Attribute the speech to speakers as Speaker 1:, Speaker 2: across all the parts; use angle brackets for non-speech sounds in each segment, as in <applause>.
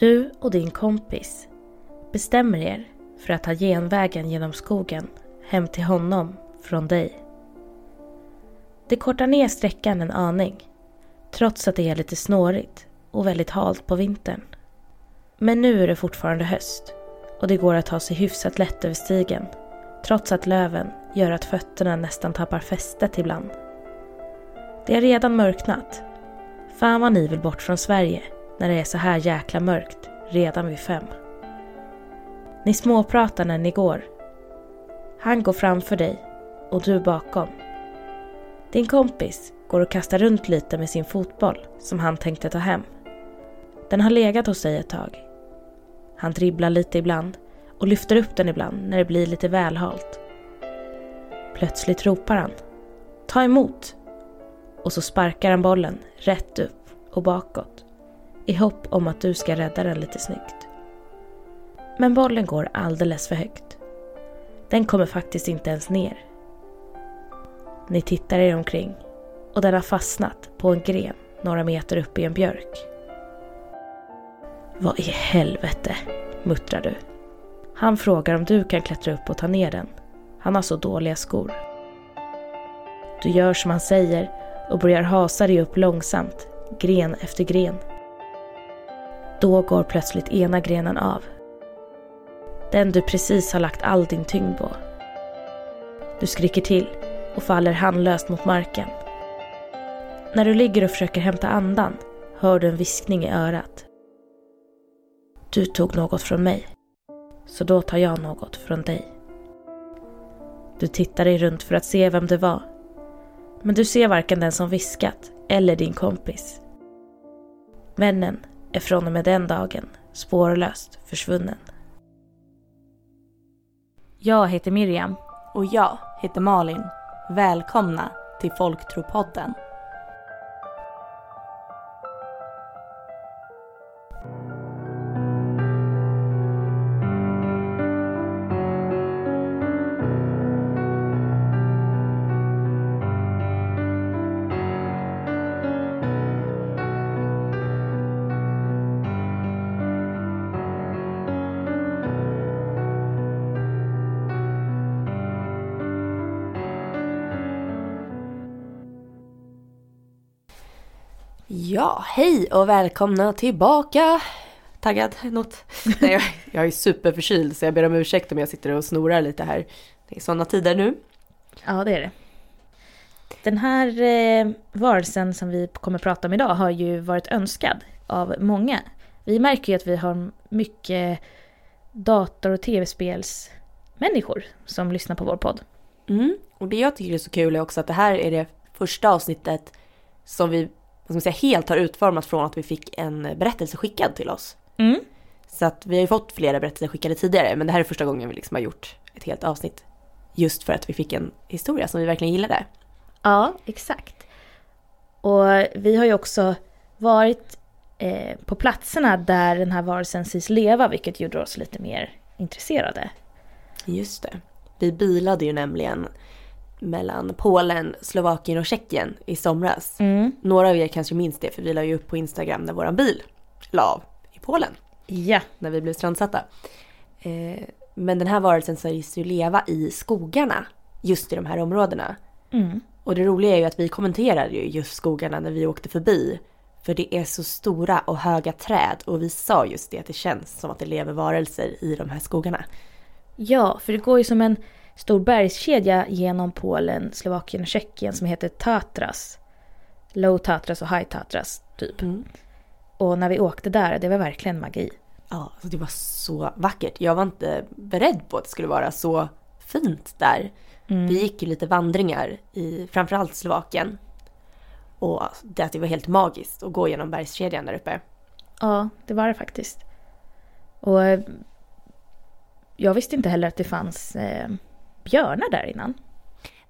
Speaker 1: Du och din kompis bestämmer er för att ta genvägen genom skogen hem till honom från dig. Det kortar ner sträckan en aning trots att det är lite snårigt och väldigt halt på vintern. Men nu är det fortfarande höst och det går att ta sig hyfsat lätt över stigen trots att löven gör att fötterna nästan tappar fästet ibland. Det är redan mörknat. Fan vad ni vill bort från Sverige när det är så här jäkla mörkt redan vid fem. Ni småpratar när ni går. Han går framför dig och du bakom. Din kompis går och kastar runt lite med sin fotboll som han tänkte ta hem. Den har legat hos dig ett tag. Han dribblar lite ibland och lyfter upp den ibland när det blir lite välhalt. Plötsligt ropar han. Ta emot! Och så sparkar han bollen rätt upp och bakåt i hopp om att du ska rädda den lite snyggt. Men bollen går alldeles för högt. Den kommer faktiskt inte ens ner. Ni tittar er omkring och den har fastnat på en gren några meter upp i en björk. Vad i helvete, muttrar du. Han frågar om du kan klättra upp och ta ner den. Han har så dåliga skor. Du gör som han säger och börjar hasa dig upp långsamt, gren efter gren. Då går plötsligt ena grenen av. Den du precis har lagt all din tyngd på. Du skriker till och faller handlöst mot marken. När du ligger och försöker hämta andan hör du en viskning i örat. Du tog något från mig, så då tar jag något från dig. Du tittar dig runt för att se vem det var. Men du ser varken den som viskat eller din kompis. Vännen är från och med den dagen spårlöst försvunnen. Jag heter Miriam.
Speaker 2: Och jag heter Malin. Välkomna till Folktropodden. Hej och välkomna tillbaka! Taggad? Något? <laughs> Nej, jag, jag är superförkyld så jag ber om ursäkt om jag sitter och snorar lite här. Det är sådana tider nu.
Speaker 1: Ja, det är det. Den här eh, varelsen som vi kommer prata om idag har ju varit önskad av många. Vi märker ju att vi har mycket dator och tv-spelsmänniskor som lyssnar på vår podd.
Speaker 2: Mm. Och det jag tycker är så kul är också att det här är det första avsnittet som vi vad ska man säga, helt har utformat från att vi fick en berättelse skickad till oss.
Speaker 1: Mm.
Speaker 2: Så att vi har ju fått flera berättelser skickade tidigare men det här är första gången vi liksom har gjort ett helt avsnitt. Just för att vi fick en historia som vi verkligen gillade.
Speaker 1: Ja, exakt. Och vi har ju också varit eh, på platserna där den här varelsen sägs leva vilket gjorde oss lite mer intresserade.
Speaker 2: Just det. Vi bilade ju nämligen mellan Polen, Slovakien och Tjeckien i somras.
Speaker 1: Mm.
Speaker 2: Några av er kanske minns det för vi la ju upp på Instagram när våran bil la av i Polen.
Speaker 1: Ja.
Speaker 2: När vi blev strandsatta. Eh, men den här varelsen sägs ju leva i skogarna just i de här områdena.
Speaker 1: Mm.
Speaker 2: Och det roliga är ju att vi kommenterade ju just skogarna när vi åkte förbi. För det är så stora och höga träd och vi sa just det att det känns som att det lever varelser i de här skogarna.
Speaker 1: Ja, för det går ju som en stor bergskedja genom Polen, Slovakien och Tjeckien som heter Tatras. Low Tatras och High Tatras typ.
Speaker 2: Mm.
Speaker 1: Och när vi åkte där, det var verkligen magi.
Speaker 2: Ja, alltså det var så vackert. Jag var inte beredd på att det skulle vara så fint där.
Speaker 1: Mm.
Speaker 2: Vi gick ju lite vandringar i framförallt Slovakien. Och det, det var helt magiskt att gå genom bergskedjan där uppe.
Speaker 1: Ja, det var det faktiskt. Och eh, jag visste inte heller att det fanns eh, björnar där innan.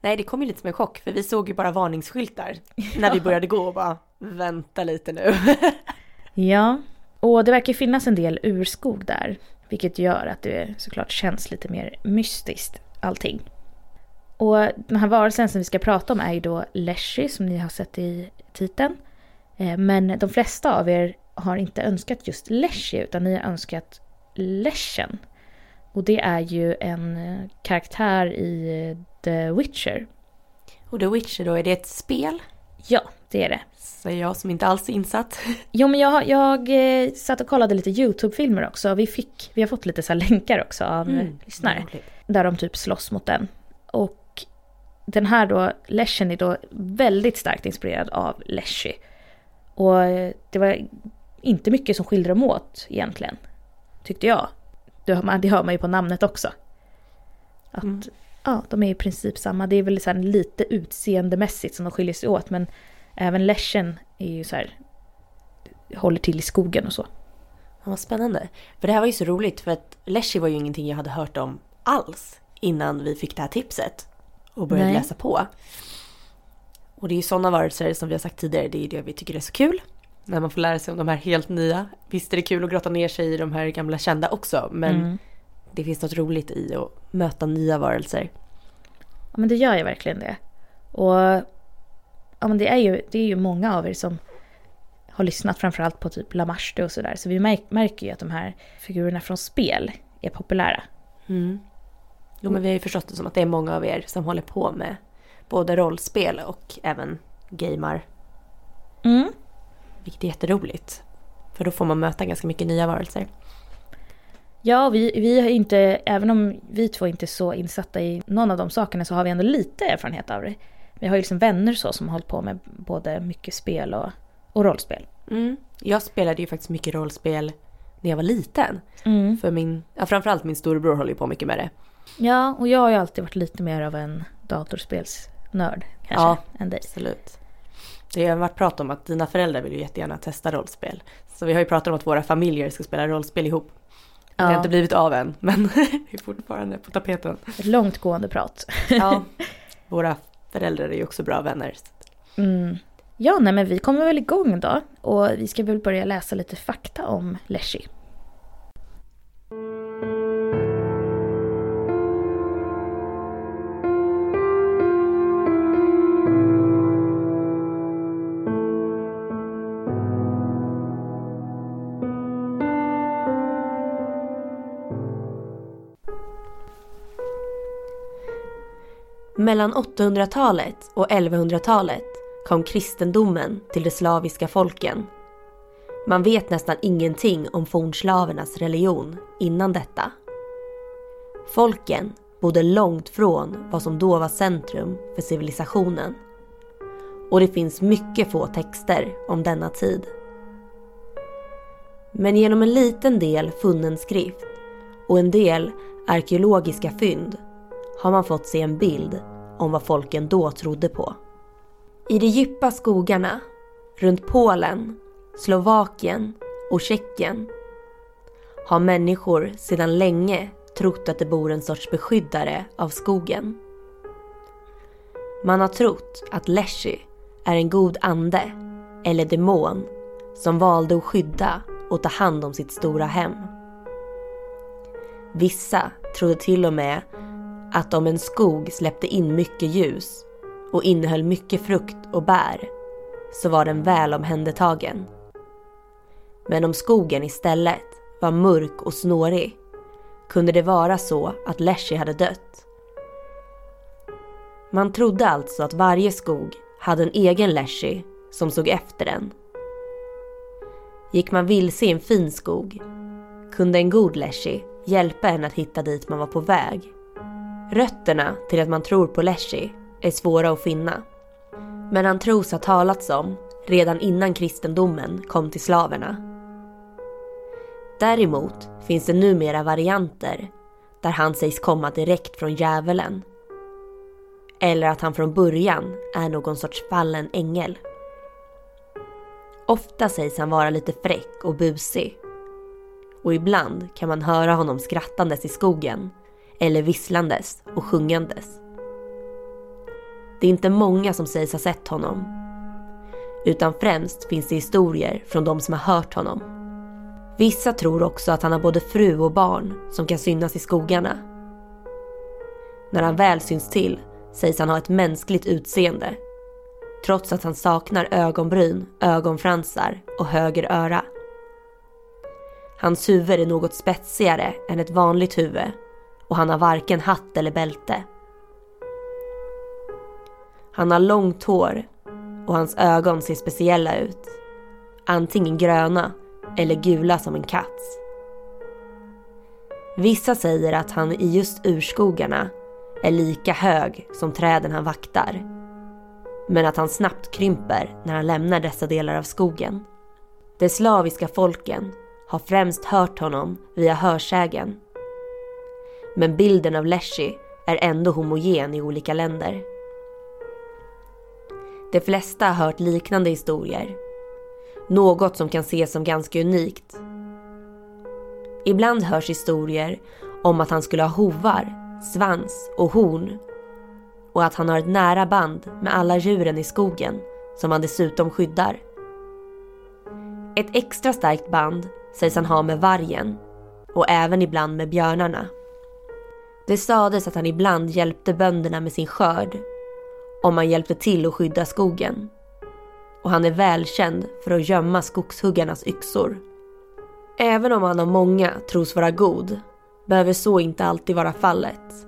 Speaker 2: Nej, det kom ju lite som en chock för vi såg ju bara varningsskyltar när vi började gå och bara vänta lite nu. <laughs>
Speaker 1: Ja, och det verkar finnas en del urskog där. Vilket gör att det såklart känns lite mer mystiskt allting. Och den här varelsen som vi ska prata om är ju då Leshy som ni har sett i titeln. Eh, Men de flesta av er har inte önskat just Leshy utan ni har önskat Leshen. Och det är ju en eh, karaktär i eh, The Witcher.
Speaker 2: Och The Witcher då, är det ett spel?
Speaker 1: Ja, det är det.
Speaker 2: Säger jag som inte alls är insatt. <laughs>
Speaker 1: Jo men jag, jag eh, satt och kollade lite YouTube-filmer också. Vi, fick, vi har fått lite så länkar också av mm, lyssnare. Där de typ slåss mot den. Och den här då, Leshen är då väldigt starkt inspirerad av Leshy. Och det var inte mycket som skiljer dem åt egentligen. Tyckte jag. Det hör man, det hör man ju på namnet också. Att mm. ja, de är i princip samma. Det är väl så lite utseendemässigt som de skiljer sig åt. Men även Leshen är ju så här, håller till i skogen och så.
Speaker 2: Ja, vad spännande. För det här var ju så roligt för att Leshy var ju ingenting jag hade hört om alls innan vi fick det här tipset och började Nej. läsa på. Och det är ju sådana varelser som vi har sagt tidigare, det är det vi tycker är så kul. När man får lära sig om de här helt nya. Visst är det kul att grotta ner sig i de här gamla kända också, men mm. det finns något roligt i att möta nya varelser.
Speaker 1: Ja men det gör ju verkligen det. Och ja, men det, är ju, det är ju många av er som har lyssnat framförallt på typ Lamarste och sådär. Så vi märker ju att de här figurerna från spel är populära.
Speaker 2: Mm. Jo men vi har ju förstått det som att det är många av er som håller på med både rollspel och även gamar.
Speaker 1: Mm.
Speaker 2: Vilket är jätteroligt. För då får man möta ganska mycket nya varelser.
Speaker 1: Ja, vi, vi har inte, även om vi två inte är så insatta i någon av de sakerna så har vi ändå lite erfarenhet av det. Vi har ju liksom vänner så som har hållit på med både mycket spel och, och rollspel.
Speaker 2: Mm. Jag spelade ju faktiskt mycket rollspel när jag var liten.
Speaker 1: Mm.
Speaker 2: För min, ja, framförallt min storebror håller ju på mycket med det.
Speaker 1: Ja, och jag har ju alltid varit lite mer av en datorspelsnörd kanske
Speaker 2: ja,
Speaker 1: än dig.
Speaker 2: absolut. Det har varit prat om att dina föräldrar vill ju jättegärna testa rollspel. Så vi har ju pratat om att våra familjer ska spela rollspel ihop. Det har inte blivit av än, men <laughs> det är fortfarande på tapeten.
Speaker 1: Långtgående prat.
Speaker 2: ja, <laughs> våra föräldrar är ju också bra vänner.
Speaker 1: Mm. Ja, nej men vi kommer väl igång då. Och vi ska väl börja läsa lite fakta om Leshy.
Speaker 2: Mellan 800-talet och 1100-talet kom kristendomen till de slaviska folken. Man vet nästan ingenting om fornslavernas religion innan detta. Folken bodde långt från vad som då var centrum för civilisationen. Och det finns mycket få texter om denna tid. Men genom en liten del funnen skrift och en del arkeologiska fynd har man fått se en bild om vad folken då trodde på. I de djupa skogarna runt Polen, Slovakien och Tjeckien har människor sedan länge trott att det bor en sorts beskyddare av skogen. Man har trott att Leshy är en god ande eller demon som valde att skydda och ta hand om sitt stora hem. Vissa trodde till och med att om en skog släppte in mycket ljus och innehöll mycket frukt och bär så var den väl omhändertagen. Men om skogen istället var mörk och snårig kunde det vara så att Leshy hade dött. Man trodde alltså att varje skog hade en egen Leshy som såg efter den. Gick man vilse i en fin skog kunde en god Leshy hjälpa en att hitta dit man var på väg Rötterna till att man tror på Leshy är svåra att finna. Men han tros ha talats om redan innan kristendomen kom till slaverna. Däremot finns det numera varianter där han sägs komma direkt från djävulen. Eller att han från början är någon sorts fallen ängel. Ofta sägs han vara lite fräck och busig. Och ibland kan man höra honom skrattandes i skogen eller visslandes och sjungandes. Det är inte många som sägs ha sett honom. Utan främst finns det historier från de som har hört honom. Vissa tror också att han har både fru och barn som kan synas i skogarna. När han väl syns till sägs han ha ett mänskligt utseende. Trots att han saknar ögonbryn, ögonfransar och höger öra. Hans huvud är något spetsigare än ett vanligt huvud och han har varken hatt eller bälte. Han har långt hår och hans ögon ser speciella ut. Antingen gröna eller gula som en katts. Vissa säger att han i just urskogarna är lika hög som träden han vaktar. Men att han snabbt krymper när han lämnar dessa delar av skogen. De slaviska folken har främst hört honom via hörsägen. Men bilden av Leshy är ändå homogen i olika länder. De flesta har hört liknande historier. Något som kan ses som ganska unikt. Ibland hörs historier om att han skulle ha hovar, svans och horn och att han har ett nära band med alla djuren i skogen som han dessutom skyddar. Ett extra starkt band sägs han ha med vargen och även ibland med björnarna. Det sades att han ibland hjälpte bönderna med sin skörd om han hjälpte till att skydda skogen. Och han är välkänd för att gömma skogshuggarnas yxor. Även om han av många tros vara god behöver så inte alltid vara fallet.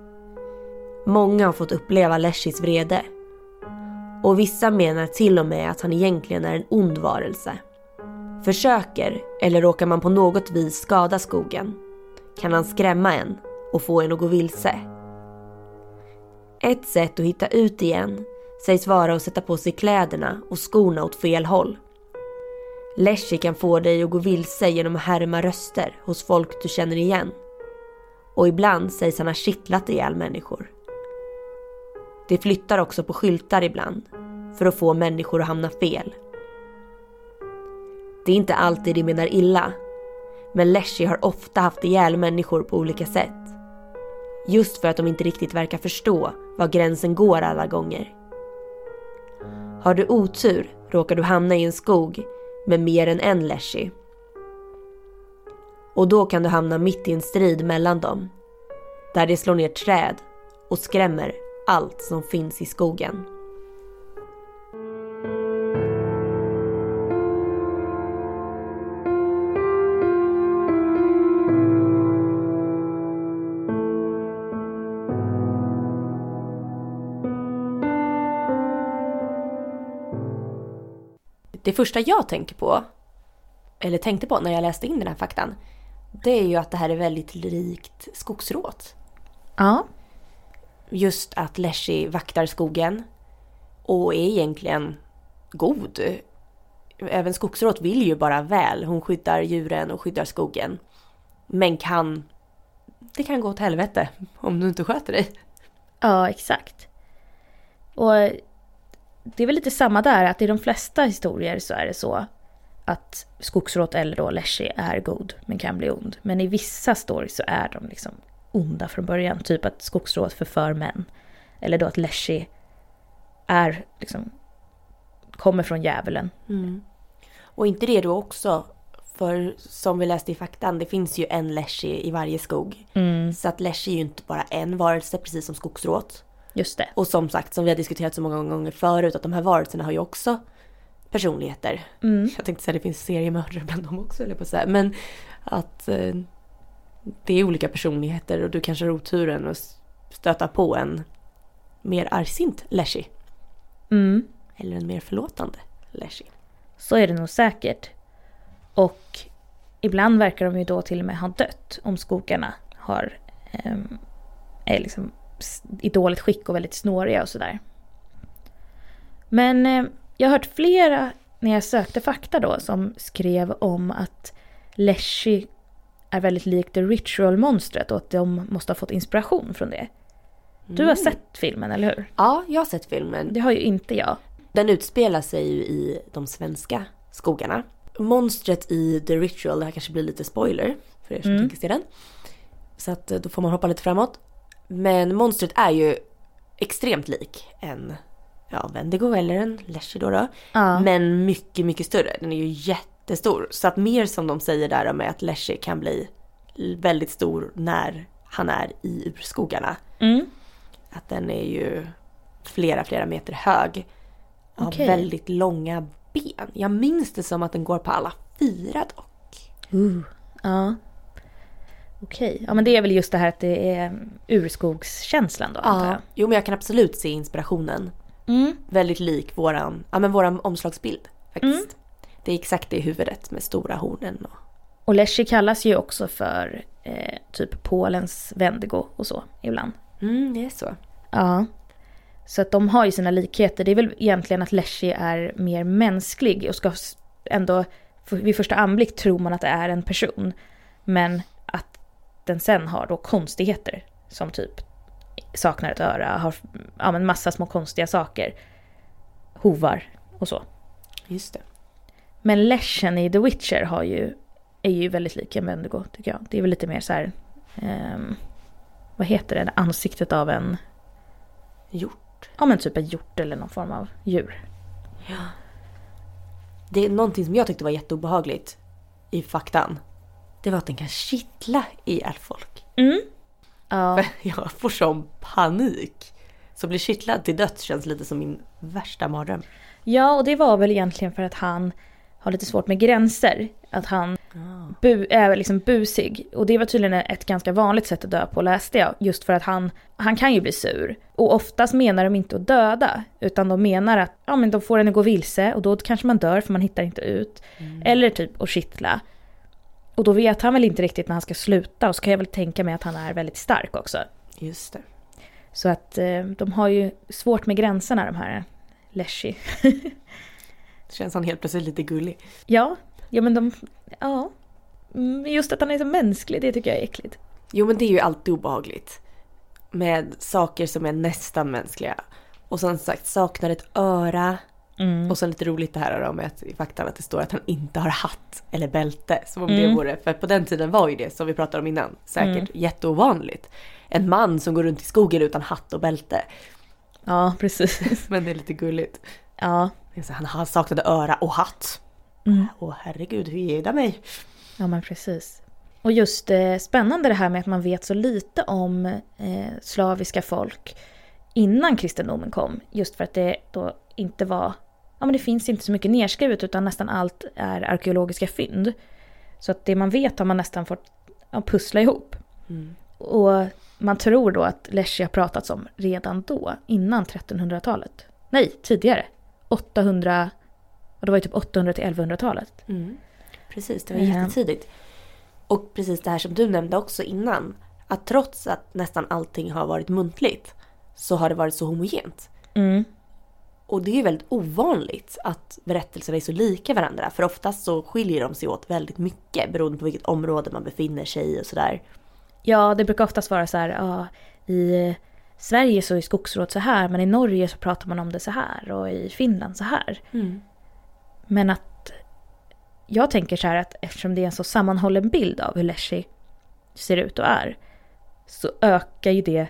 Speaker 2: Många har fått uppleva Leshis vrede. Och vissa menar till och med att han egentligen är en ond varelse. Försöker, eller råkar man på något vis skada skogen, kan han skrämma en och få en att gå vilse. Ett sätt att hitta ut igen sägs vara att sätta på sig kläderna och skorna åt fel håll. Leshy kan få dig att gå vilse genom att härma röster hos folk du känner igen. Och ibland sägs han ha kittlat ihjäl människor. Det flyttar också på skyltar ibland för att få människor att hamna fel. Det är inte alltid de menar illa, men Leshy har ofta haft ihjäl människor på olika sätt. Just för att de inte riktigt verkar förstå var gränsen går alla gånger. Har du otur råkar du hamna i en skog med mer än en Leshy. Och då kan du hamna mitt i en strid mellan dem. Där de slår ner träd och skrämmer allt som finns i skogen.
Speaker 3: Det första jag tänker på, eller tänkte på när jag läste in den här faktan, det är ju att det här är väldigt likt skogsråt.
Speaker 1: Ja.
Speaker 3: Just att Leshy vaktar skogen och är egentligen god. Även skogsråt vill ju bara väl. Hon skyddar djuren och skyddar skogen. Men kan... Det kan gå åt helvete om du inte sköter dig.
Speaker 1: Ja, exakt. Och det är väl lite samma där, att i de flesta historier så är det så att skogsråt eller då Leshy är god men kan bli ond. Men i vissa stories så är de liksom onda från början. Typ att skogsråt förför män. Eller då att Leshy är liksom kommer från djävulen.
Speaker 3: Mm. Och inte det då också, för som vi läste i faktan, det finns ju en Leshy i varje skog.
Speaker 1: Mm.
Speaker 3: Så att Leshy är ju inte bara en varelse, precis som skogsråt.
Speaker 1: Just det.
Speaker 3: Och som sagt, som vi har diskuterat så många gånger förut, att de här varelserna har ju också personligheter.
Speaker 1: Mm.
Speaker 3: Jag tänkte säga det finns seriemördare bland dem också, eller på så här. Men att eh, det är olika personligheter och du kanske har oturen att stöta på en mer argsint Leshy.
Speaker 1: Mm.
Speaker 3: Eller en mer förlåtande Leshy.
Speaker 1: Så är det nog säkert. Och ibland verkar de ju då till och med ha dött om skogarna har, ehm, är liksom i dåligt skick och väldigt snåriga och sådär. Men eh, jag har hört flera när jag sökte fakta då som skrev om att Leshy är väldigt likt The Ritual-monstret och att de måste ha fått inspiration från det. Du har sett filmen, eller hur?
Speaker 3: Ja, jag har sett filmen.
Speaker 1: Det har ju inte jag.
Speaker 3: Den utspelar sig ju i de svenska skogarna. Monstret i The Ritual, det här kanske blir lite spoiler för er som
Speaker 1: Mm.
Speaker 3: tänker se den. Så att eh, då får man hoppa lite framåt. Men monstret är ju extremt lik en ja, Wendigo eller en Leshy då. då.
Speaker 1: Ja.
Speaker 3: Men mycket, mycket större. Den är ju jättestor. Så att mer som de säger där med att Leshy kan bli väldigt stor när han är i urskogarna.
Speaker 1: Mm.
Speaker 3: Att den är ju flera, flera meter hög. Har
Speaker 1: Okej.
Speaker 3: väldigt långa ben. Jag minns det som att den går på alla fyra dock.
Speaker 1: Uh. Ja. Okej, ja men det är väl just det här att det är urskogskänslan då antar
Speaker 2: Ja.
Speaker 1: jag.
Speaker 2: Jo men jag kan absolut se inspirationen.
Speaker 1: Mm.
Speaker 2: Väldigt lik våran, ja men våran omslagsbild faktiskt. Det är exakt det i huvudet med stora hornen och...
Speaker 1: Och Leschi kallas ju också för eh, typ Polens Wendigo och så ibland.
Speaker 2: Mm, det är så.
Speaker 1: Ja. Så att de har ju sina likheter. Det är väl egentligen att Leschi är mer mänsklig och ska ändå, vid första anblick tror man att det är en person. Men den sen har då konstigheter som typ saknar ett öra, har ja, men massa små konstiga saker. Hovar och så.
Speaker 2: Just det.
Speaker 1: Men Leshen i The Witcher har ju, är ju väldigt lik en Wendigo tycker jag. Det är väl lite mer så här, ehm, vad heter det, ansiktet av en,
Speaker 2: Gjort.
Speaker 1: ja men typ en hjort eller någon form av djur.
Speaker 2: Det är någonting som jag tyckte var jätteobehagligt i faktan. Det var att den kan kittla ihjäl folk.
Speaker 1: Mm. Ja, <laughs>
Speaker 2: Jag får sån panik. Så bli kittlad till döds känns lite som min värsta mardröm.
Speaker 1: ja, och det var väl egentligen för att han har lite svårt med gränser. Att han bu, är liksom busig. Och det var tydligen ett ganska vanligt sätt att dö på läste jag. Just för att han, han kan ju bli sur. Och oftast menar de inte att döda. Utan de menar att ja, men de får en att gå vilse och då kanske man dör för man hittar inte ut. Eller typ att kittla. Och då vet han väl inte riktigt när han ska sluta. Och så kan jag väl tänka mig att han är väldigt stark också.
Speaker 2: Just det.
Speaker 1: Så att eh, de har ju svårt med gränserna de här Leschi.
Speaker 2: Känns han helt plötsligt lite gullig.
Speaker 1: Ja, ja men de, ja. Mm, Just att han är så mänsklig, det tycker jag är äckligt.
Speaker 2: Jo men det är ju alltid obehagligt. Med saker som är nästan mänskliga. Och som sagt saknar ett öra.
Speaker 1: Mm.
Speaker 2: Och så lite roligt det här då med att i faktan att det står att han inte har hatt eller bälte. Som om
Speaker 1: Mm.
Speaker 2: det vore, för på den tiden var ju det som vi pratade om innan säkert jätteovanligt. En man som går runt i skogen utan hatt och bälte.
Speaker 1: Ja, precis. <laughs>
Speaker 2: Men det är lite gulligt.
Speaker 1: Ja.
Speaker 2: Han han saknade öra och hatt.
Speaker 1: Mm.
Speaker 2: Åh herregud, hur ger det mig?
Speaker 1: Ja, men precis. Och just eh, spännande det här med att man vet så lite om eh, slaviska folk innan kristendomen kom. Just för att det då inte var, ja men det finns inte så mycket nedskrivet utan nästan allt är arkeologiska fynd. Så att det man vet har man nästan fått ja, pussla ihop.
Speaker 2: Mm.
Speaker 1: Och man tror då att Leschi har pratats om redan då, innan 1300-talet. Nej, tidigare. 800, och det var ju typ 800 till 1100-talet.
Speaker 2: Mm. Precis, det var
Speaker 1: Eh.
Speaker 2: jättetidigt. Och precis det här som du nämnde också innan. Att trots att nästan allting har varit muntligt så har det varit så homogent.
Speaker 1: Mm.
Speaker 2: Och det är väldigt ovanligt att berättelserna är så lika varandra. För oftast så skiljer de sig åt väldigt mycket beroende på vilket område man befinner sig i och sådär.
Speaker 1: Ja, det brukar oftast vara så här, ja, i Sverige så är skogsråd så här, men i Norge så pratar man om det så här och i Finland så här. Men att jag tänker så här att eftersom det är en så sammanhållen bild av hur Leschi ser ut och är så ökar ju det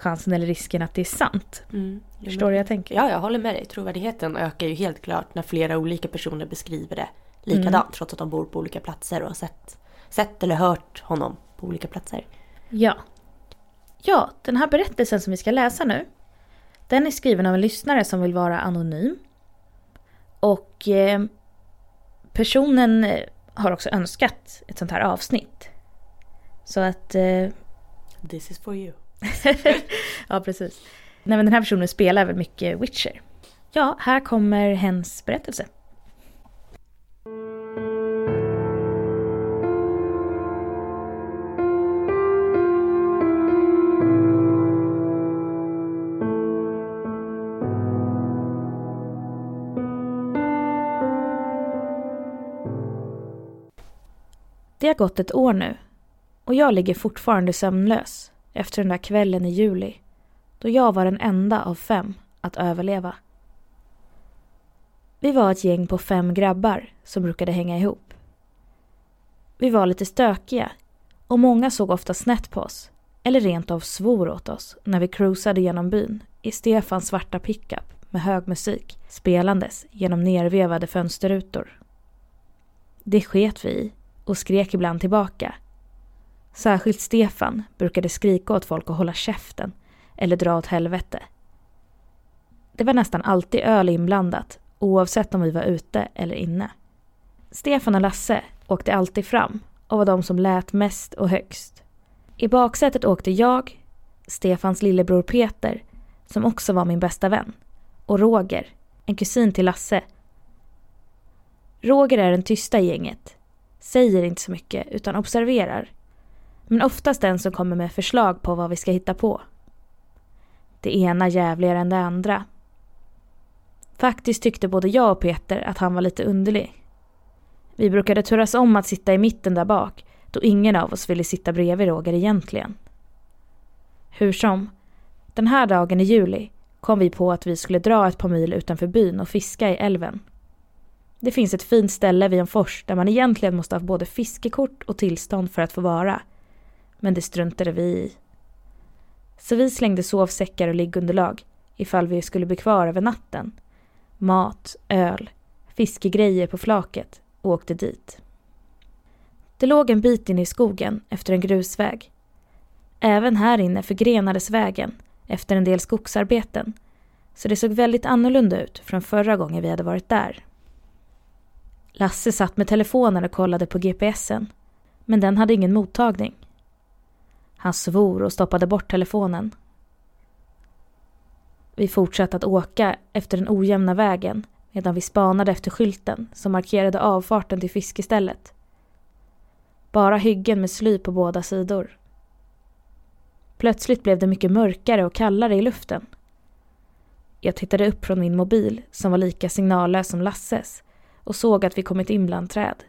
Speaker 1: chansen eller risken att det är sant.
Speaker 2: Mm.
Speaker 1: Förstår du vad jag tänker?
Speaker 2: Ja, jag håller med dig. Trovärdigheten ökar ju helt klart när flera olika personer beskriver det likadant. Trots att de bor på olika platser och har sett, sett eller hört honom på olika platser.
Speaker 1: Ja. Ja, den här berättelsen som vi ska läsa nu, den är skriven av en lyssnare som vill vara anonym. Och eh, personen eh, har också önskat ett sånt här avsnitt. Så att, eh,
Speaker 2: This is for you. <laughs>
Speaker 1: ja precis. Nej men den här personen spelar väl mycket Witcher. Ja, här kommer hens berättelse. Det har gått ett år nu och jag ligger fortfarande sömnlös efter den där kvällen i juli då jag var den enda av fem att överleva. Vi var ett gäng på fem grabbar som brukade hänga ihop. Vi var lite stökiga och många såg ofta snett på oss eller rent av svor åt oss när vi cruisade genom byn i Stefans svarta pickup med hög musik spelandes genom nervevade fönsterrutor. Det sket vi i och skrek ibland tillbaka. Särskilt Stefan brukade skrika åt folk att hålla käften eller dra åt helvete. Det var nästan alltid öl inblandat oavsett om vi var ute eller inne. Stefan och Lasse åkte alltid fram och var de som lät mest och högst. I baksätet åkte jag, Stefans lillebror Peter, som också var min bästa vän, och Roger, en kusin till Lasse. Roger är den tysta i gänget. Säger inte så mycket utan observerar. Men oftast den som kommer med förslag på vad vi ska hitta på. Det ena jävligare än det andra. Faktiskt tyckte både jag och Peter att han var lite underlig. Vi brukade turas om att sitta i mitten där bak då ingen av oss ville sitta bredvid Roger egentligen. Hur som, den här dagen i juli kom vi på att vi skulle dra ett par mil utanför byn och fiska i älven. Det finns ett fint ställe vid en fors där man egentligen måste ha både fiskekort och tillstånd för att få vara. Men det struntade vi i. Så vi slängde sovsäckar och liggunderlag ifall vi skulle bli kvar över natten. Mat, öl, fiskegrejer på flaket och åkte dit. Det låg en bit in i skogen efter en grusväg. Även här inne förgrenades vägen efter en del skogsarbeten så det såg väldigt annorlunda ut från förra gången vi hade varit där. Lasse satt med telefonen och kollade på GPSen men den hade ingen mottagning. Han svor och stoppade bort telefonen. Vi fortsatte att åka efter den ojämna vägen medan vi spanade efter skylten som markerade avfarten till fiskestället. Bara hyggen med sly på båda sidor. Plötsligt blev det mycket mörkare och kallare i luften. Jag tittade upp från min mobil, som var lika signallös som Lasses, och såg att vi kommit in bland träd.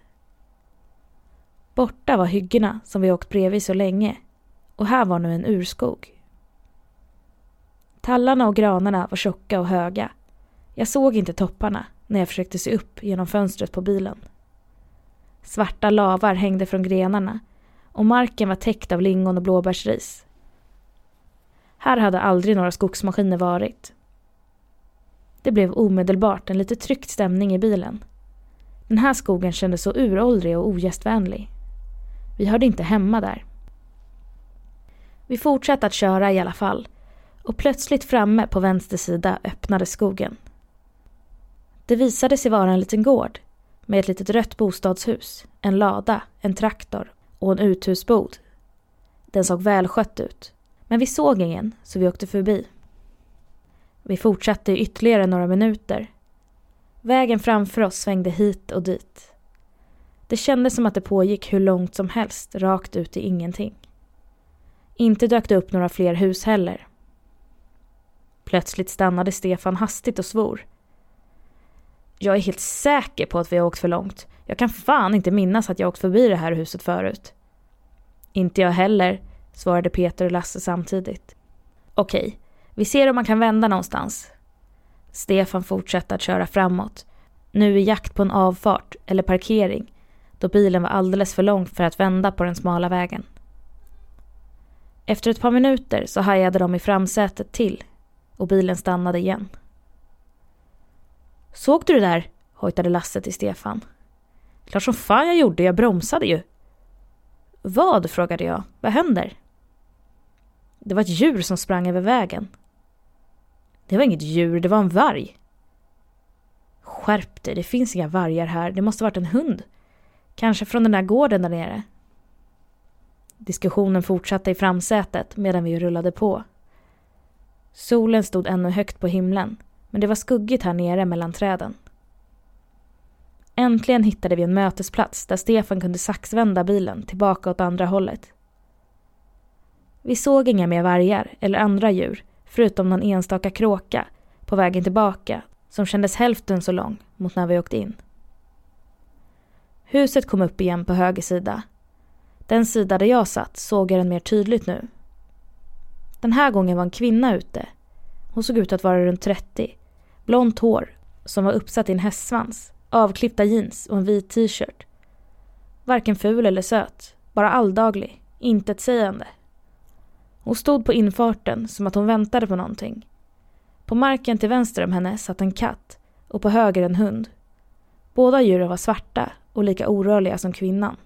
Speaker 1: Borta var hyggena som vi åkt bredvid så länge och här var nu en urskog. Tallarna och granarna var tjocka och höga. Jag såg inte topparna när jag försökte se upp genom fönstret på bilen. Svarta lavar hängde från grenarna och marken var täckt av lingon och blåbärsris. Här hade aldrig några skogsmaskiner varit. Det blev omedelbart en lite tryckt stämning i bilen. Den här skogen kändes så uråldrig och ogästvänlig. Vi hörde inte hemma där. Vi fortsatte att köra i alla fall och plötsligt framme på vänster sida öppnade skogen. Det visade sig vara en liten gård med ett litet rött bostadshus, en lada, en traktor och en uthusbod. Den såg välskött ut, men vi såg ingen så vi åkte förbi. Vi fortsatte i ytterligare några minuter. Vägen framför oss svängde hit och dit. Det kändes som att det pågick hur långt som helst, rakt ut i ingenting. Inte dök det upp några fler hus heller. Plötsligt stannade Stefan hastigt och svor. Jag är helt säker på att vi har åkt för långt. Jag kan fan inte minnas att jag åkt förbi det här huset förut. Inte jag heller, svarade Peter och Lasse samtidigt. Okej, vi ser om man kan vända någonstans. Stefan fortsatte att köra framåt. Nu i jakt på en avfart eller parkering då bilen var alldeles för lång för att vända på den smala vägen. Efter ett par minuter så hajade de i framsätet till och bilen stannade igen. Såg du det där? hojtade Lasse till Stefan. Klart som fan jag gjorde, jag bromsade ju. Vad? frågade jag. Vad händer? Det var ett djur som sprang över vägen. Det var inget djur, det var en varg. Skärp dig, det finns inga vargar här. Det måste varit en hund. Kanske från den där gården där nere. Diskussionen fortsatte i framsätet medan vi rullade på. Solen stod ännu högt på himlen, men det var skuggigt här nere mellan träden. Äntligen hittade vi en mötesplats där Stefan kunde saxvända bilen tillbaka åt andra hållet. Vi såg inga mer vargar eller andra djur, förutom någon enstaka kråka på vägen tillbaka som kändes hälften så lång mot när vi åkte in. Huset kom upp igen på höger sida. Den sida där jag satt såg jag den mer tydligt nu. Den här gången var en kvinna ute. Hon såg ut att vara runt 30. Blont hår som var uppsatt i en hästsvans, avklippta jeans och en vit t-shirt. Varken ful eller söt, bara alldaglig, intetsägande. Hon stod på infarten som att hon väntade på någonting. På marken till vänster om henne satt en katt och på höger en hund. Båda djuren var svarta och lika orörliga som kvinnan.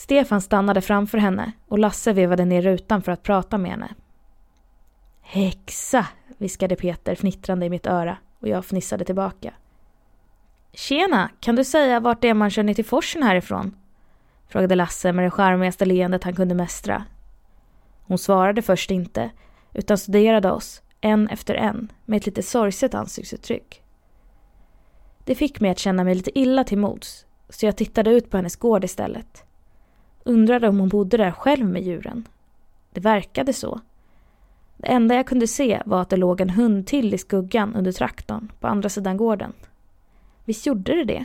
Speaker 1: Stefan stannade framför henne och Lasse vevade ner rutan för att prata med henne. Häxa, viskade Peter fnittrande i mitt öra och jag fnissade tillbaka. Tjena, kan du säga vart det är man kör ner till forsen härifrån? frågade Lasse med det charmigaste leendet han kunde mästra. Hon svarade först inte, utan studerade oss, en efter en, med ett lite sorgset ansiktsuttryck. Det fick mig att känna mig lite illa till mods, så jag tittade ut på hennes gård istället. Undrade om hon bodde där själv med djuren. Det verkade så. Det enda jag kunde se var att det låg en hund till i skuggan under traktorn på andra sidan gården. Visst gjorde det det?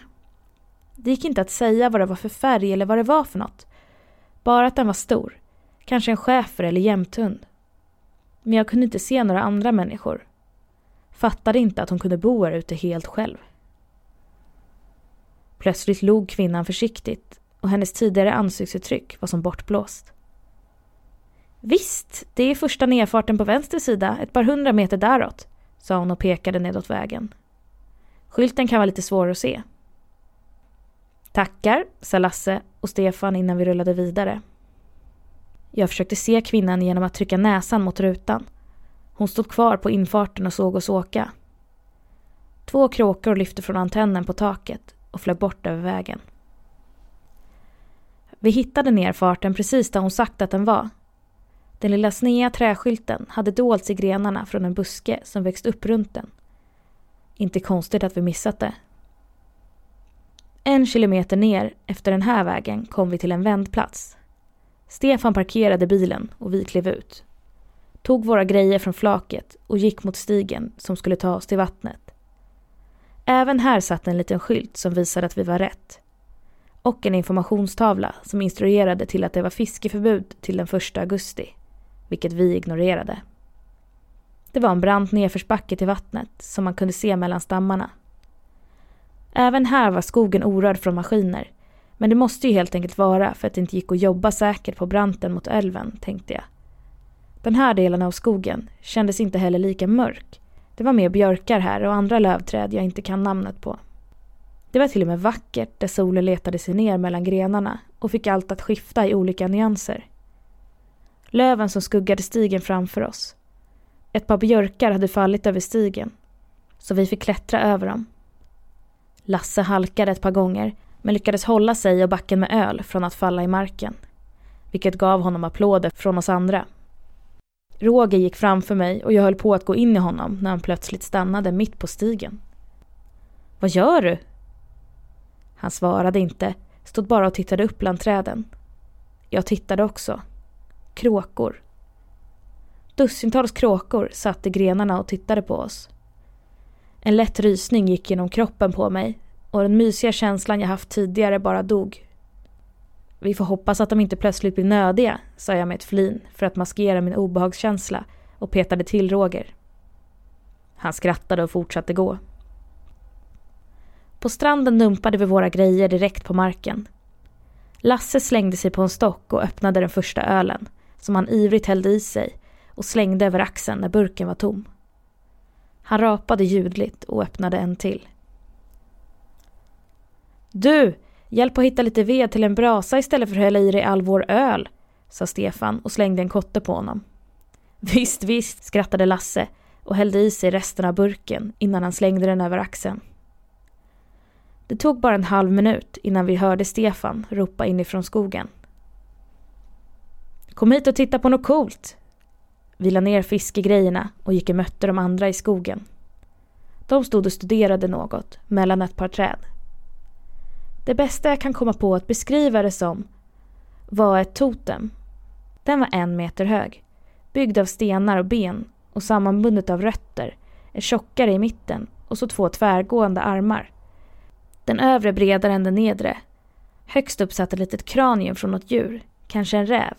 Speaker 1: Det gick inte att säga vad det var för färg eller vad det var för något. Bara att den var stor. Kanske en schäfer eller jämthund. Men jag kunde inte se några andra människor. Fattade inte att hon kunde bo här ute helt själv. Plötsligt log kvinnan försiktigt och hennes tidigare ansiktsuttryck var som bortblåst. Visst, det är första nedfarten på vänster sida, ett par hundra meter däråt, sa hon och pekade nedåt vägen. Skylten kan vara lite svår att se. Tackar, sa Lasse och Stefan innan vi rullade vidare. Jag försökte se kvinnan genom att trycka näsan mot rutan. Hon stod kvar på infarten och såg oss åka. Två kråkor lyfte från antennen på taket och flög bort över vägen. Vi hittade nerfarten precis där hon sagt att den var. Den lilla snea träskylten hade dolts i grenarna från en buske som växt upp runt den. Inte konstigt att vi missat det. En kilometer ner efter den här vägen kom vi till en vändplats. Stefan parkerade bilen och vi klev ut. Tog våra grejer från flaket och gick mot stigen som skulle ta oss till vattnet. Även här satt en liten skylt som visade att vi var rätt. Och en informationstavla som instruerade till att det var fiskeförbud till den 1 augusti. Vilket vi ignorerade. Det var en brant nedförsbacke till vattnet som man kunde se mellan stammarna. Även här var skogen orörd från maskiner. Men det måste ju helt enkelt vara för att det inte gick att jobba säkert på branten mot älven, tänkte jag. Den här delen av skogen kändes inte heller lika mörk. Det var mer björkar här och andra lövträd jag inte kan namnet på. Det var till och med vackert där solen letade sig ner mellan grenarna och fick allt att skifta i olika nyanser. Löven som skuggade stigen framför oss. Ett par björkar hade fallit över stigen, så vi fick klättra över dem. Lasse halkade ett par gånger men lyckades hålla sig och backen med öl från att falla i marken. Vilket gav honom applåder från oss andra. Roger gick framför mig och jag höll på att gå in i honom när han plötsligt stannade mitt på stigen. Vad gör du? Han svarade inte, stod bara och tittade upp bland träden. Jag tittade också. Kråkor. Dussintals kråkor satt i grenarna och tittade på oss. En lätt rysning gick genom kroppen på mig och den mysiga känslan jag haft tidigare bara dog. Vi får hoppas att de inte plötsligt blir nödiga, sa jag med ett flin för att maskera min obehagskänsla och petade till Roger. Han skrattade och fortsatte gå. På stranden dumpade vi våra grejer direkt på marken. Lasse slängde sig på en stock och öppnade den första ölen, som han ivrigt hällde i sig och slängde över axeln när burken var tom. Han rapade ljudligt och öppnade en till. Du, hjälp att hitta lite ved till en brasa istället för att hälla i dig all vår öl, sa Stefan och slängde en kotte på honom. Visst, visst, skrattade Lasse och hällde i sig resten av burken innan han slängde den över axeln. Det tog bara en halv minut innan vi hörde Stefan ropa inifrån skogen. Kom hit och titta på något coolt, vi la ner fiskegrejerna och gick och mötte de andra i skogen. De stod och studerade något mellan ett par träd. Det bästa jag kan komma på att beskriva det som var ett totem. Den var en meter hög, byggd av stenar och ben och sammanbundet av rötter, är tjockare i mitten och så två tvärgående armar. Den övre bredare än den nedre. Högst upp satt ett litet kranium från något djur, kanske en räv.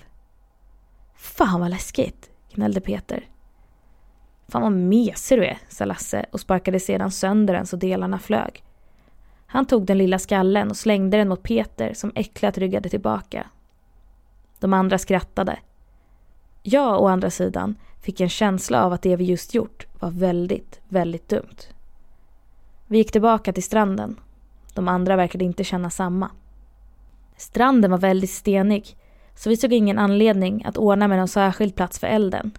Speaker 1: Fan vad läskigt! gnällde Peter. Fan vad mesig du är, sa Lasse och sparkade sedan sönder den så delarna flög. Han tog den lilla skallen och slängde den mot Peter som äcklat ryggade tillbaka. De andra skrattade. Jag å andra sidan fick en känsla av att det vi just gjort var väldigt, väldigt dumt. Vi gick tillbaka till stranden. De andra verkade inte känna samma. Stranden var väldigt stenig så vi såg ingen anledning att ordna med någon särskild plats för elden.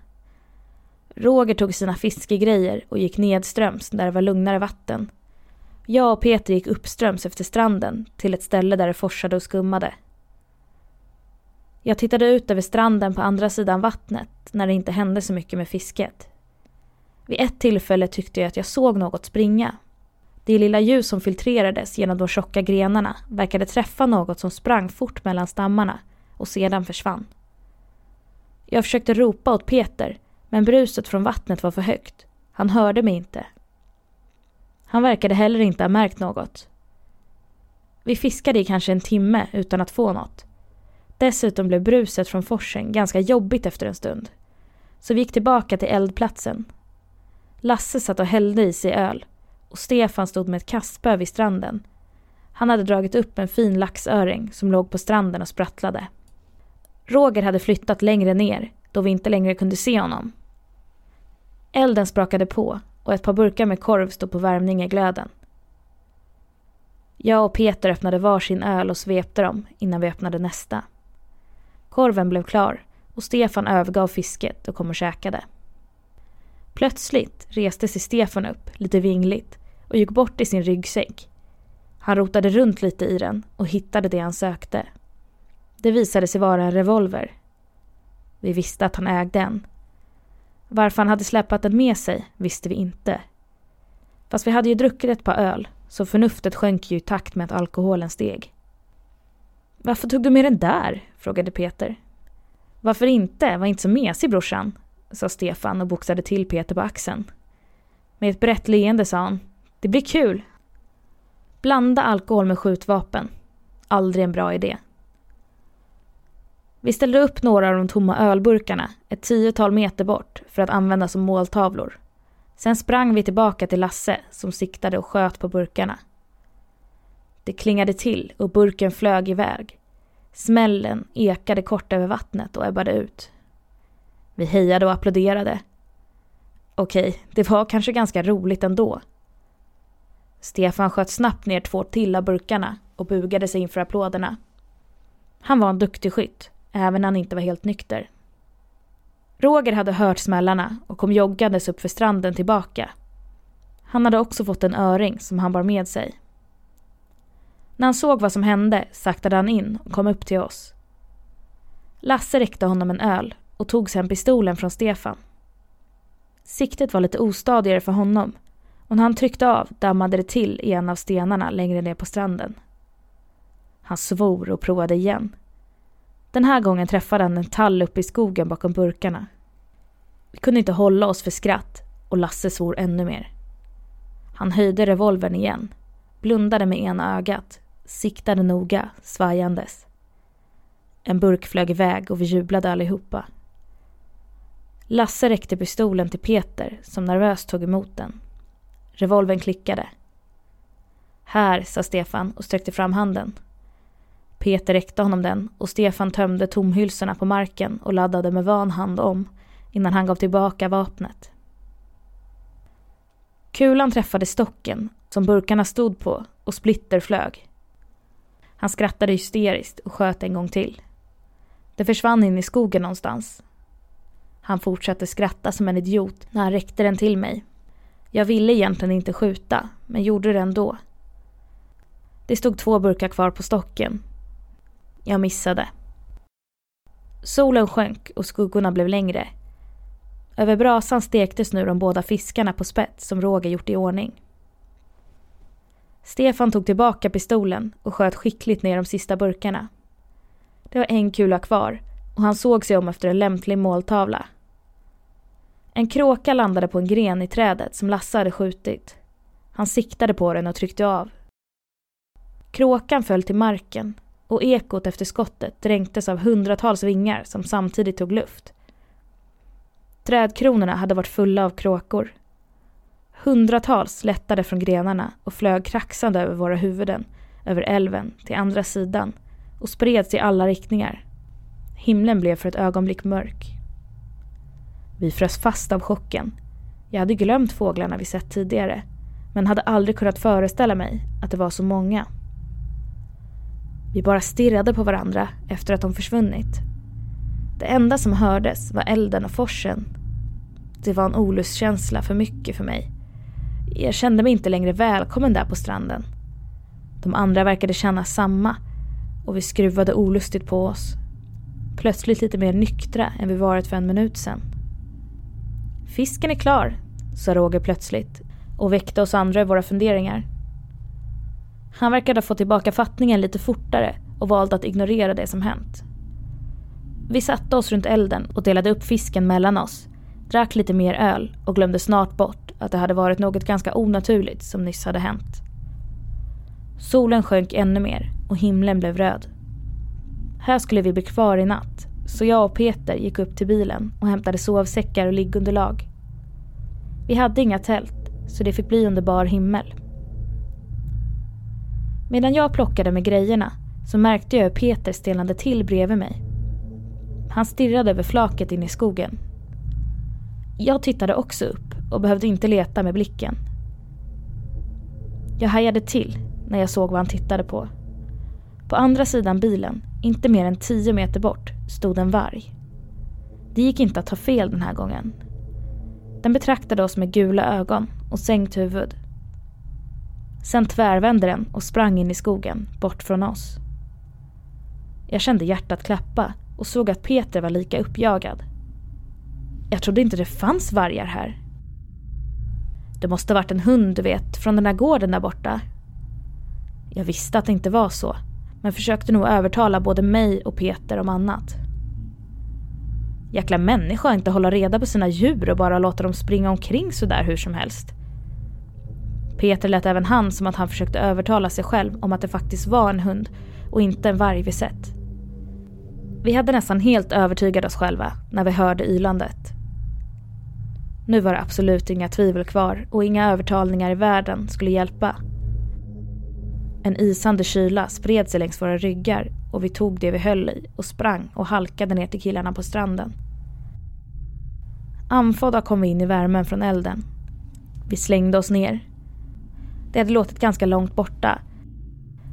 Speaker 1: Roger tog sina fiskegrejer och gick nedströms där det var lugnare vatten. Jag och Peter gick uppströms efter stranden till ett ställe där det forsade och skummade. Jag tittade ut över stranden på andra sidan vattnet när det inte hände så mycket med fisket. Vid ett tillfälle tyckte jag att jag såg något springa. Det lilla ljus som filtrerades genom de tjocka grenarna verkade träffa något som sprang fort mellan stammarna och sedan försvann. Jag försökte ropa åt Peter, men bruset från vattnet var för högt. Han hörde mig inte. Han verkade heller inte ha märkt något. Vi fiskade i kanske en timme utan att få något. Dessutom blev bruset från forsen ganska jobbigt efter en stund. Så vi gick tillbaka till eldplatsen. Lasse satt och hällde i sig öl och Stefan stod med ett kastspö vid stranden. Han hade dragit upp en fin laxöring som låg på stranden och sprattlade. Roger hade flyttat längre ner då vi inte längre kunde se honom. Elden sprakade på och ett par burkar med korv stod på värmning i glöden. Jag och Peter öppnade varsin öl och svepte dem innan vi öppnade nästa. Korven blev klar och Stefan övergav fisket och kom och käkade. Plötsligt reste sig Stefan upp, lite vingligt, och gick bort i sin ryggsäck. Han rotade runt lite i den och hittade det han sökte. Det visade sig vara en revolver. Vi visste att han ägde en. Varför han hade släpat den med sig visste vi inte. Fast vi hade ju druckit ett par öl, så förnuftet sjönk ju i takt med att alkoholen steg. Varför tog du med den där? frågade Peter. Varför inte? Var inte så mesig brorsan, sa Stefan och boxade till Peter på axeln. Med ett brett leende sa han. Det blir kul. Blanda alkohol med skjutvapen. Aldrig en bra idé. Vi ställde upp några av de tomma ölburkarna ett tiotal meter bort för att använda som måltavlor. Sen sprang vi tillbaka till Lasse som siktade och sköt på burkarna. Det klingade till och burken flög iväg. Smällen ekade kort över vattnet och ebbade ut. Vi hejade och applåderade. Okej, det var kanske ganska roligt ändå. Stefan sköt snabbt ner två till av burkarna och bugade sig inför applåderna. Han var en duktig skytt, även när han inte var helt nykter. Roger hade hört smällarna och kom joggandes upp för stranden tillbaka. Han hade också fått en öring som han bar med sig. När han såg vad som hände saktade han in och kom upp till oss. Lasse räckte honom en öl och tog sen pistolen från Stefan. Siktet var lite ostadigare för honom och när han tryckte av dammade det till i en av stenarna längre ner på stranden. Han svor och provade igen. Den här gången träffade han en tall uppe i skogen bakom burkarna. Vi kunde inte hålla oss för skratt och Lasse svor ännu mer. Han höjde revolvern igen, blundade med ena ögat, siktade noga, svajandes. En burk flög iväg och vi jublade allihopa. Lasse räckte pistolen till Peter som nervöst tog emot den. Revolven klickade. Här, sa Stefan och sträckte fram handen. Peter räckte honom den och Stefan tömde tomhylsorna på marken och laddade med van hand om innan han gav tillbaka vapnet. Kulan träffade stocken som burkarna stod på och splitter flög. Han skrattade hysteriskt och sköt en gång till. Det försvann in i skogen någonstans. Han fortsatte skratta som en idiot när han räckte den till mig. Jag ville egentligen inte skjuta, men gjorde det ändå. Det stod två burkar kvar på stocken jag missade. Solen sjönk och skuggorna blev längre. Över brasan stektes nu de båda fiskarna på spett som Roger gjort i ordning. Stefan tog tillbaka pistolen och sköt skickligt ner de sista burkarna. Det var en kula kvar och han såg sig om efter en lämplig måltavla. En kråka landade på en gren i trädet som Lasse hade skjutit. Han siktade på den och tryckte av. Kråkan föll till marken och ekot efter skottet dränktes av hundratals vingar som samtidigt tog luft. Trädkronorna hade varit fulla av kråkor. Hundratals lättade från grenarna och flög kraxande över våra huvuden, över älven, till andra sidan och spreds i alla riktningar. Himlen blev för ett ögonblick mörk. Vi frös fast av chocken. Jag hade glömt fåglarna vi sett tidigare men hade aldrig kunnat föreställa mig att det var så många. Vi bara stirrade på varandra efter att de försvunnit. Det enda som hördes var elden och forsen. Det var en olustkänsla för mycket för mig. Jag kände mig inte längre välkommen där på stranden. De andra verkade känna samma och vi skruvade olustigt på oss. plötsligt lite mer nyktra än vi varit för en minut sedan. Fisken är klar, sa Roger plötsligt och väckte oss andra i våra funderingar. Han verkade ha fått tillbaka fattningen lite fortare och valde att ignorera det som hänt. Vi satte oss runt elden och delade upp fisken mellan oss, drack lite mer öl och glömde snart bort att det hade varit något ganska onaturligt som nyss hade hänt. Solen sjönk ännu mer och himlen blev röd. Här skulle vi bli kvar i natt, så jag och Peter gick upp till bilen och hämtade sovsäckar och liggunderlag. Vi hade inga tält, så det fick bli under bar himmel. Medan jag plockade med grejerna så märkte jag hur Peter stelnade till bredvid mig. Han stirrade över flaket in i skogen. Jag tittade också upp och behövde inte leta med blicken. Jag hajade till när jag såg vad han tittade på. På andra sidan bilen, inte mer än tio meter bort, stod en varg. Det gick inte att ta fel den här gången. Den betraktade oss med gula ögon och sänkt huvud. Sen tvärvände den och sprang in i skogen, bort från oss. Jag kände hjärtat klappa och såg att Peter var lika uppjagad. Jag trodde inte det fanns vargar här. Det måste varit en hund, du vet, från den där gården där borta. Jag visste att det inte var så, men försökte nog övertala både mig och Peter om annat. Jäkla människa inte hålla reda på sina djur och bara låta dem springa omkring sådär hur som helst. Peter lät även han som att han försökte övertala sig själv om att det faktiskt var en hund och inte en varg vi sett. Vi hade nästan helt övertygat oss själva när vi hörde ylandet. Nu var det absolut inga tvivel kvar och inga övertalningar i världen skulle hjälpa. En isande kyla spred sig längs våra ryggar och vi tog det vi höll i och sprang och halkade ner till killarna på stranden. Andfådda kom vi in i värmen från elden. Vi slängde oss ner. Det hade låtit ganska långt borta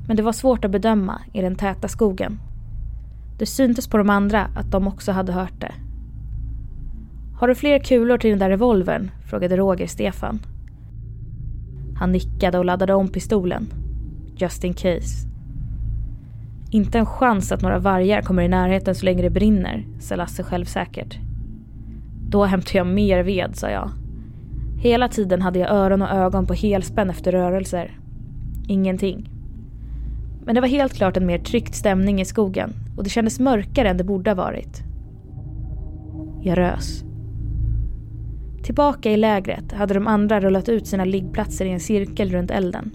Speaker 1: men det var svårt att bedöma i den täta skogen. Det syntes på de andra att de också hade hört det. Har du fler kulor till den där revolvern? frågade Roger Stefan. Han nickade och laddade om pistolen. Just in case. Inte en chans att några vargar kommer i närheten så länge det brinner, sa Lasse självsäkert. Då hämtar jag mer ved, sa jag. Hela tiden hade jag öron och ögon på helspänn efter rörelser. Ingenting. Men det var helt klart en mer tryckt stämning i skogen och det kändes mörkare än det borde ha varit. Jag rös. Tillbaka i lägret hade de andra rullat ut sina liggplatser i en cirkel runt elden.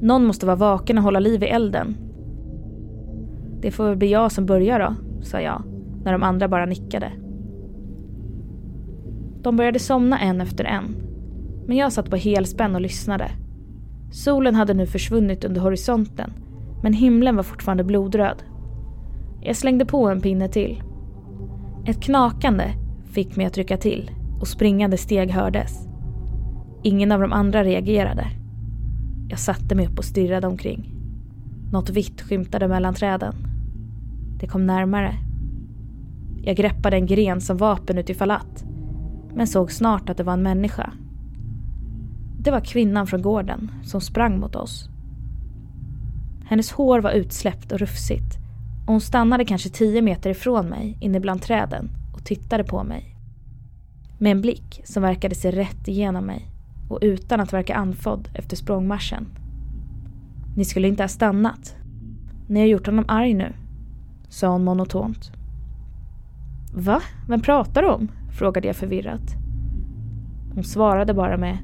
Speaker 1: Någon måste vara vaken och hålla liv i elden. Det får väl bli jag som börjar då, sa jag, när de andra bara nickade. De började somna en efter en. Men jag satt på helspänn och lyssnade. Solen hade nu försvunnit under horisonten, men himlen var fortfarande blodröd. Jag slängde på en pinne till. Ett knakande fick mig att rycka till och springande steg hördes. Ingen av de andra reagerade. Jag satte mig upp och stirrade omkring. Något vitt skymtade mellan träden. Det kom närmare. Jag greppade en gren som vapen utifall att, men såg snart att det var en människa. Det var kvinnan från gården som sprang mot oss. Hennes hår var utsläppt och rufsigt och hon stannade kanske tio meter ifrån mig inne bland träden och tittade på mig. Med en blick som verkade se rätt igenom mig och utan att verka andfådd efter språngmarschen. Ni skulle inte ha stannat. Ni har gjort honom arg nu, sa hon monotont. Va? Vem pratar du om? frågade jag förvirrat. Hon svarade bara med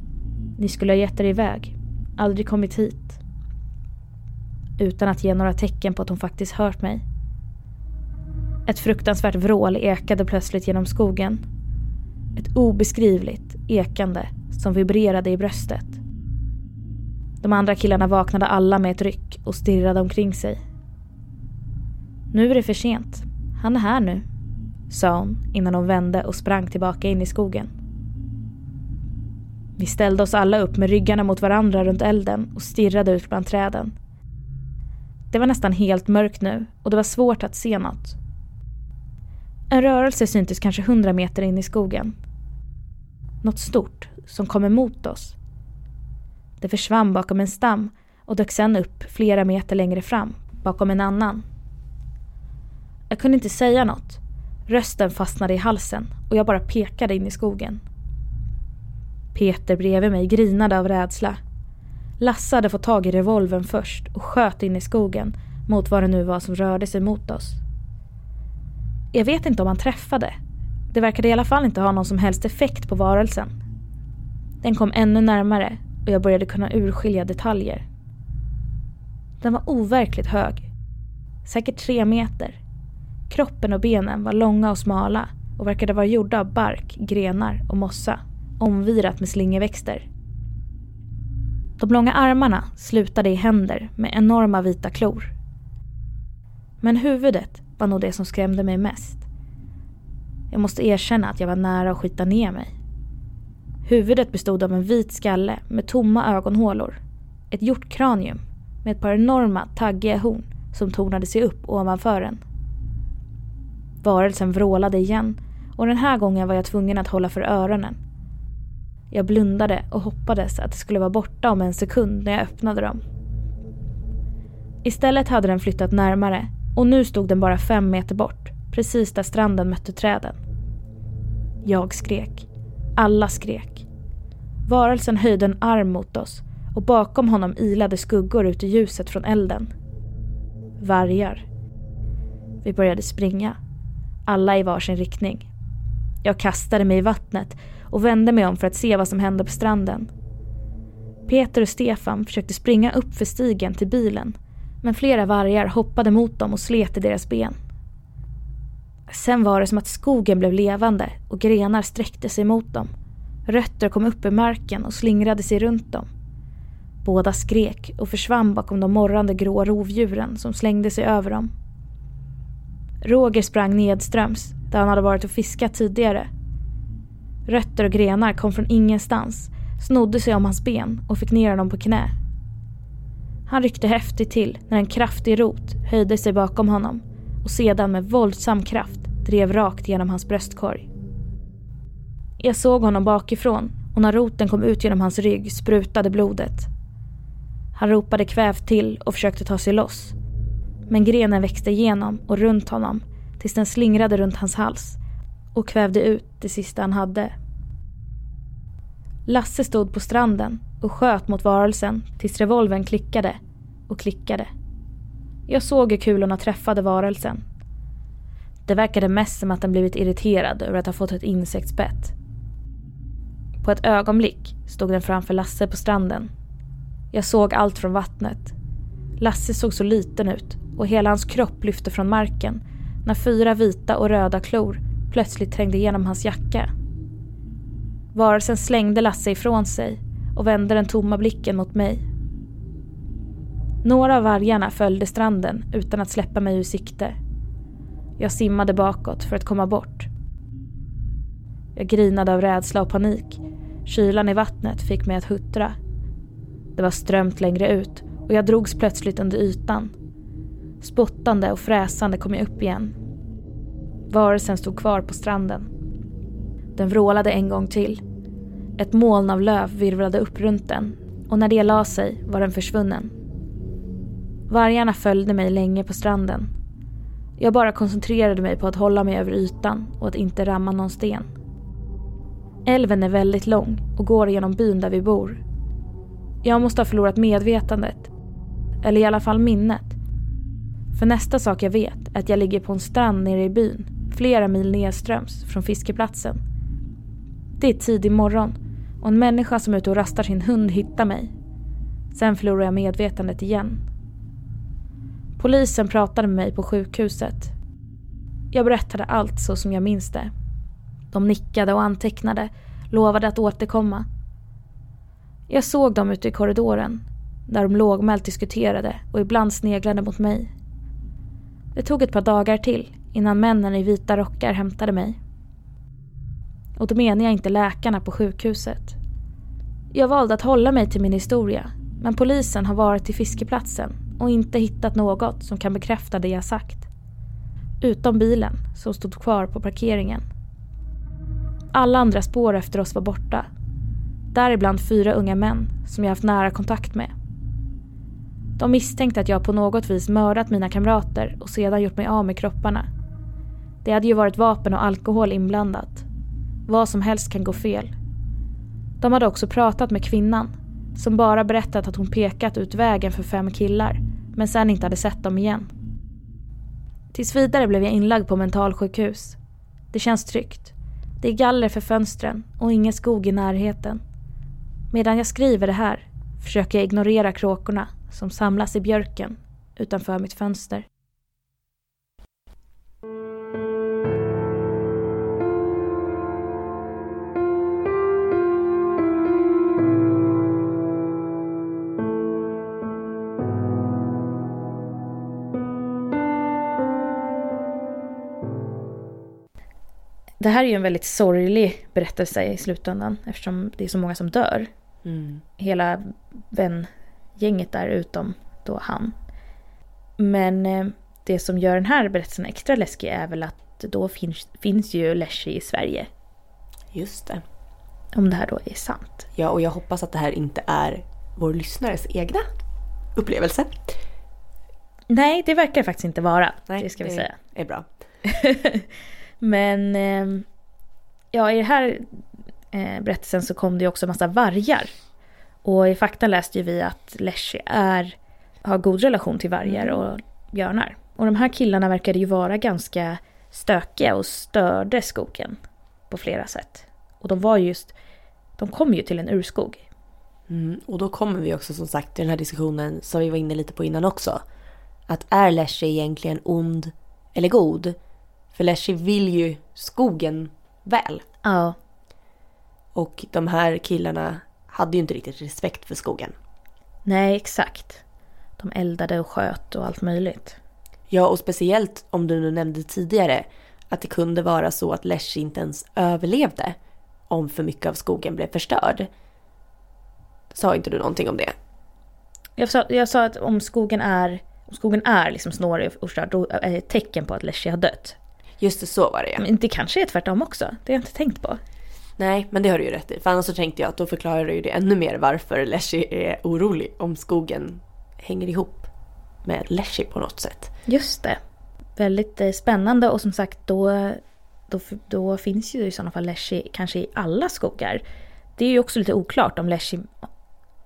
Speaker 1: Ni skulle ha gett er iväg. Aldrig kommit hit. Utan att ge några tecken på att hon faktiskt hört mig. Ett fruktansvärt vrål ekade plötsligt genom skogen. Ett obeskrivligt ekande som vibrerade i bröstet. De andra killarna vaknade alla med ett ryck och stirrade omkring sig. Nu är det för sent. Han är här nu, sa hon innan hon vände och sprang tillbaka in i skogen. Vi ställde oss alla upp med ryggarna mot varandra runt elden och stirrade ut bland träden. Det var nästan helt mörkt nu och det var svårt att se något. En rörelse syntes kanske hundra meter in i skogen. Något stort som kom emot oss. Det försvann bakom en stam och dök sedan upp flera meter längre fram, bakom en annan. Jag kunde inte säga något. Rösten fastnade i halsen och jag bara pekade in i skogen. Peter bredvid mig grinade av rädsla. Lasse hade fått tag i revolven först och sköt in i skogen mot vad det nu var som rörde sig mot oss. Jag vet inte om han träffade. Det verkade i alla fall inte ha någon som helst effekt på varelsen. Den kom ännu närmare och jag började kunna urskilja detaljer. Den var overkligt hög. Säkert tre meter. Kroppen och benen var långa och smala och verkade vara gjorda av bark, grenar och mossa omvirat med slingerväxter. De långa armarna slutade i händer med enorma vita klor. Men huvudet var nog det som skrämde mig mest. Jag måste erkänna att jag var nära att skita ner mig. Huvudet bestod av en vit skalle med tomma ögonhålor. Ett hjortkranium med ett par enorma taggiga horn som tornade sig upp ovanför den. Varelsen vrålade igen och den här gången var jag tvungen att hålla för öronen. Jag blundade och hoppades att det skulle vara borta om en sekund när jag öppnade dem. Istället hade den flyttat närmare och nu stod den bara fem meter bort, precis där stranden mötte träden. Jag skrek. Alla skrek. Varelsen höjde en arm mot oss och bakom honom ilade skuggor ut i ljuset från elden. Vargar. Vi började springa. Alla i varsin riktning. Jag kastade mig i vattnet och vände mig om för att se vad som hände på stranden. Peter och Stefan försökte springa upp för stigen till bilen men flera vargar hoppade mot dem och slet i deras ben. Sen var det som att skogen blev levande och grenar sträckte sig mot dem. Rötter kom upp ur marken och slingrade sig runt dem. Båda skrek och försvann bakom de morrande grå rovdjuren som slängde sig över dem. Roger sprang nedströms där han hade varit och fiskat tidigare. Rötter och grenar kom från ingenstans, snodde sig om hans ben och fick ner honom på knä. Han ryckte häftigt till när en kraftig rot höjde sig bakom honom och sedan med våldsam kraft drev rakt genom hans bröstkorg. Jag såg honom bakifrån och när roten kom ut genom hans rygg sprutade blodet. Han ropade kvävt till och försökte ta sig loss. Men grenen växte igenom och runt honom tills den slingrade runt hans hals och kvävde ut det sista han hade. Lasse stod på stranden och sköt mot varelsen tills revolven klickade och klickade. Jag såg hur kulorna träffade varelsen. Det verkade mest som att den blivit irriterad över att ha fått ett insektsbett. På ett ögonblick stod den framför Lasse på stranden. Jag såg allt från vattnet. Lasse såg så liten ut och hela hans kropp lyfte från marken när fyra vita och röda klor plötsligt trängde igenom hans jacka. Varelsen slängde Lasse ifrån sig och vände den tomma blicken mot mig. Några av vargarna följde stranden utan att släppa mig ur sikte. Jag simmade bakåt för att komma bort. Jag grinade av rädsla och panik. Kylan i vattnet fick mig att huttra. Det var strömt längre ut och jag drogs plötsligt under ytan. Spottande och fräsande kom jag upp igen. Varelsen stod kvar på stranden. Den vrålade en gång till. Ett moln av löv virvlade upp runt den och när det la sig var den försvunnen. Vargarna följde mig länge på stranden. Jag bara koncentrerade mig på att hålla mig över ytan och att inte ramma någon sten. Älven är väldigt lång och går genom byn där vi bor. Jag måste ha förlorat medvetandet. Eller i alla fall minnet. För nästa sak jag vet är att jag ligger på en strand nere i byn, flera mil nedströms från fiskeplatsen. Det är tidig morgon och en människa som är ute och rastar sin hund hittar mig. Sen förlorar jag medvetandet igen. Polisen pratade med mig på sjukhuset. Jag berättade allt så som jag minns det. De nickade och antecknade, lovade att återkomma. Jag såg dem ute i korridoren, där de lågmält diskuterade och ibland sneglade mot mig. Det tog ett par dagar till innan männen i vita rockar hämtade mig. Och då menar jag inte läkarna på sjukhuset. Jag valde att hålla mig till min historia, men polisen har varit till fiskeplatsen och inte hittat något som kan bekräfta det jag sagt. Utom bilen som stod kvar på parkeringen. Alla andra spår efter oss var borta. Däribland fyra unga män som jag haft nära kontakt med. De misstänkte att jag på något vis mördat mina kamrater och sedan gjort mig av med kropparna. Det hade ju varit vapen och alkohol inblandat. Vad som helst kan gå fel. De hade också pratat med kvinnan som bara berättat att hon pekat ut vägen för fem killar men sen inte hade sett dem igen. Tills vidare blev jag inlagd på mentalsjukhus. Det känns tryggt. Det är galler för fönstren och ingen skog i närheten. Medan jag skriver det här försöker jag ignorera kråkorna som samlas i björken utanför mitt fönster. Det här är ju en väldigt sorglig berättelse i slutändan eftersom det är så många som dör.
Speaker 2: Mm.
Speaker 1: Hela vängänget där utom då han. Men eh, det som gör den här berättelsen extra läskig är väl att då finns, finns ju Leslie i Sverige.
Speaker 2: Just det.
Speaker 1: Om det här då är sant.
Speaker 2: Ja, och jag hoppas att det här inte är vår lyssnares egna upplevelse.
Speaker 1: Nej, det verkar faktiskt inte vara.
Speaker 2: Nej,
Speaker 1: det ska vi
Speaker 2: det
Speaker 1: säga.
Speaker 2: är bra. <laughs>
Speaker 1: Men eh, ja, i den här eh, berättelsen så kom det ju också en massa vargar. Och i fakta läste ju vi att Leslie är, har god relation till vargar och björnar. Och de här killarna verkade ju vara ganska stökiga och störde skogen på flera sätt. Och de var just, de kom ju till en urskog.
Speaker 2: Mm, och då kommer vi också som sagt till den här diskussionen som vi var inne lite på innan också. Att är Leslie egentligen ond eller god? För Leslie vill ju skogen väl.
Speaker 1: Ja,
Speaker 2: Och de här killarna hade ju inte riktigt respekt för skogen.
Speaker 1: nej exakt. De eldade och sköt och allt möjligt.
Speaker 2: Ja, och speciellt om du nu nämnde tidigare att det kunde vara så att Leslie inte ens överlevde om för mycket av skogen blev förstörd. Sa inte du någonting om det?
Speaker 1: Jag sa, jag sa att om skogen är, om skogen är liksom snårig och förstörd, då är det ett tecken på att Leslie har dött.
Speaker 2: Just det, så var det ja.
Speaker 1: Men det kanske är tvärtom också. Det har jag inte tänkt på.
Speaker 2: Nej, men det har du ju rätt i. För annars så tänkte jag att då förklarar ju det ännu mer varför Leslie är orolig om skogen hänger ihop med Leslie på något sätt.
Speaker 1: Just det. Väldigt eh, spännande och som sagt då, då, då finns ju i sådana fall Leslie kanske i alla skogar. Det är ju också lite oklart om Leslie,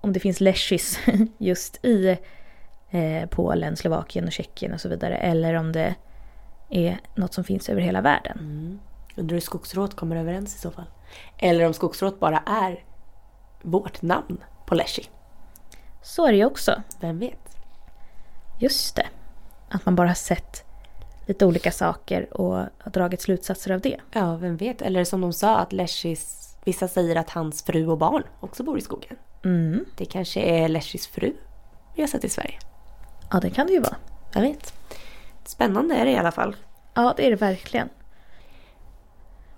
Speaker 1: om det finns Leshies <laughs> just i eh, Polen, Slovakien och Tjeckien och så vidare. Eller om det är något som finns över hela världen.
Speaker 2: Undrar hur skogsråd kommer överens i så fall. Eller om skogsråd bara är vårt namn på Leslie.
Speaker 1: Så är det ju också.
Speaker 2: Vem vet?
Speaker 1: Just det. Att man bara har sett lite olika saker och har dragit slutsatser av det.
Speaker 2: Ja, vem vet? Eller som de sa att Leshies, vissa säger att hans fru och barn också bor i skogen.
Speaker 1: Mm.
Speaker 2: Det kanske är Leshies fru vi har sett i Sverige.
Speaker 1: Ja, det kan det ju vara.
Speaker 2: Jag vet. Spännande är det i alla fall.
Speaker 1: Ja, det är det verkligen.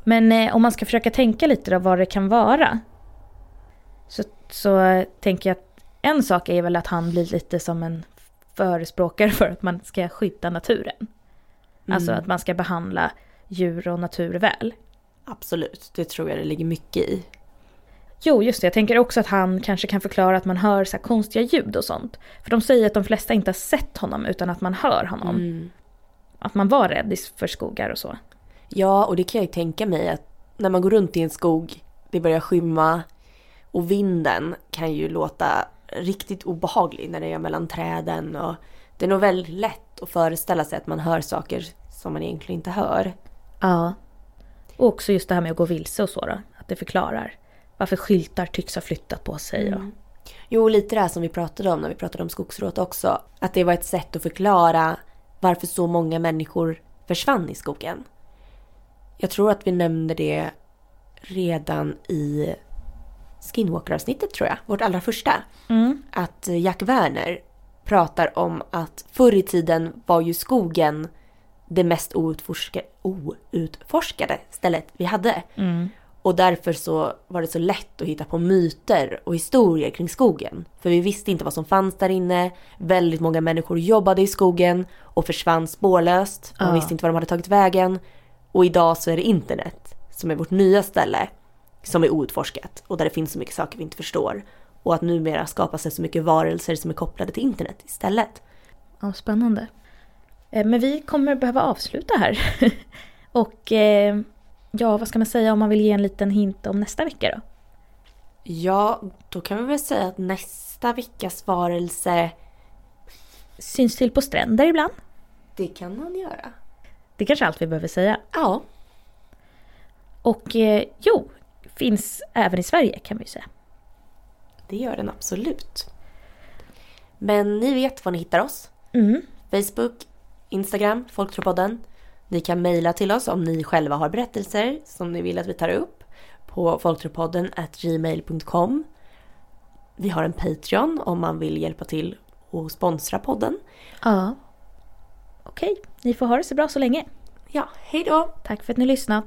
Speaker 1: Men eh, om man ska försöka tänka lite då vad det kan vara. Så, så tänker jag att en sak är väl att han blir lite som en förespråkare för att man ska skydda naturen. Alltså att man ska behandla djur och natur väl.
Speaker 2: Absolut, det tror jag det ligger mycket i.
Speaker 1: Jo, just det. Jag tänker också att han kanske kan förklara att man hör så konstiga ljud och sånt. För de säger att de flesta inte har sett honom utan att man hör honom. Att man var rädd för skogar och så.
Speaker 2: Ja, och det kan jag ju tänka mig att när man går runt i en skog, det börjar skymma och vinden kan ju låta riktigt obehaglig när det är mellan träden och det är nog väldigt lätt att föreställa sig att man hör saker som man egentligen inte hör.
Speaker 1: Ja. Och också just det här med att gå vilse och så då. Att det förklarar varför skyltar tycks ha flyttat på sig. Och...
Speaker 2: Jo, lite det här som vi pratade om när vi pratade om skogsråt också. Att det var ett sätt att förklara varför så många människor försvann i skogen. Jag tror att vi nämnde det redan i Skinwalker-avsnittet tror jag, vårt allra första. Att Jack Werner pratar om att förr i tiden var ju skogen det mest outforska, outforskade stället vi hade. Och därför så var det så lätt att hitta på myter och historier kring skogen. För vi visste inte vad som fanns där inne. Väldigt många människor jobbade i skogen och försvann spårlöst. Man
Speaker 1: Ja.
Speaker 2: visste inte var de hade tagit vägen. Och idag så är det internet som är vårt nya ställe som är outforskat och där det finns så mycket saker vi inte förstår. Och att numera skapas det så mycket varelser som är kopplade till internet istället.
Speaker 1: Ja, spännande. Eh, Men vi kommer behöva avsluta här. <laughs> Och eh, ja, vad ska man säga om man vill ge en liten hint om nästa vecka då?
Speaker 2: Ja, då kan vi väl säga att nästa veckas varelse,
Speaker 1: Syns till på stränder ibland.
Speaker 2: det kan man göra.
Speaker 1: Det är kanske är allt vi behöver säga.
Speaker 2: Ja,
Speaker 1: Och eh, jo, finns även i Sverige kan vi säga.
Speaker 2: det gör den absolut. Men ni vet var ni hittar oss.
Speaker 1: Mm.
Speaker 2: Facebook, Instagram, Folktropodden. Ni kan mejla till oss om ni själva har berättelser som ni vill att vi tar upp på folktropodden gmail.com. Vi har en Patreon om man vill hjälpa till och sponsra podden.
Speaker 1: Ja. Okej, ni får ha det så bra så länge.
Speaker 2: Ja, hej då!
Speaker 1: Tack för att ni lyssnat.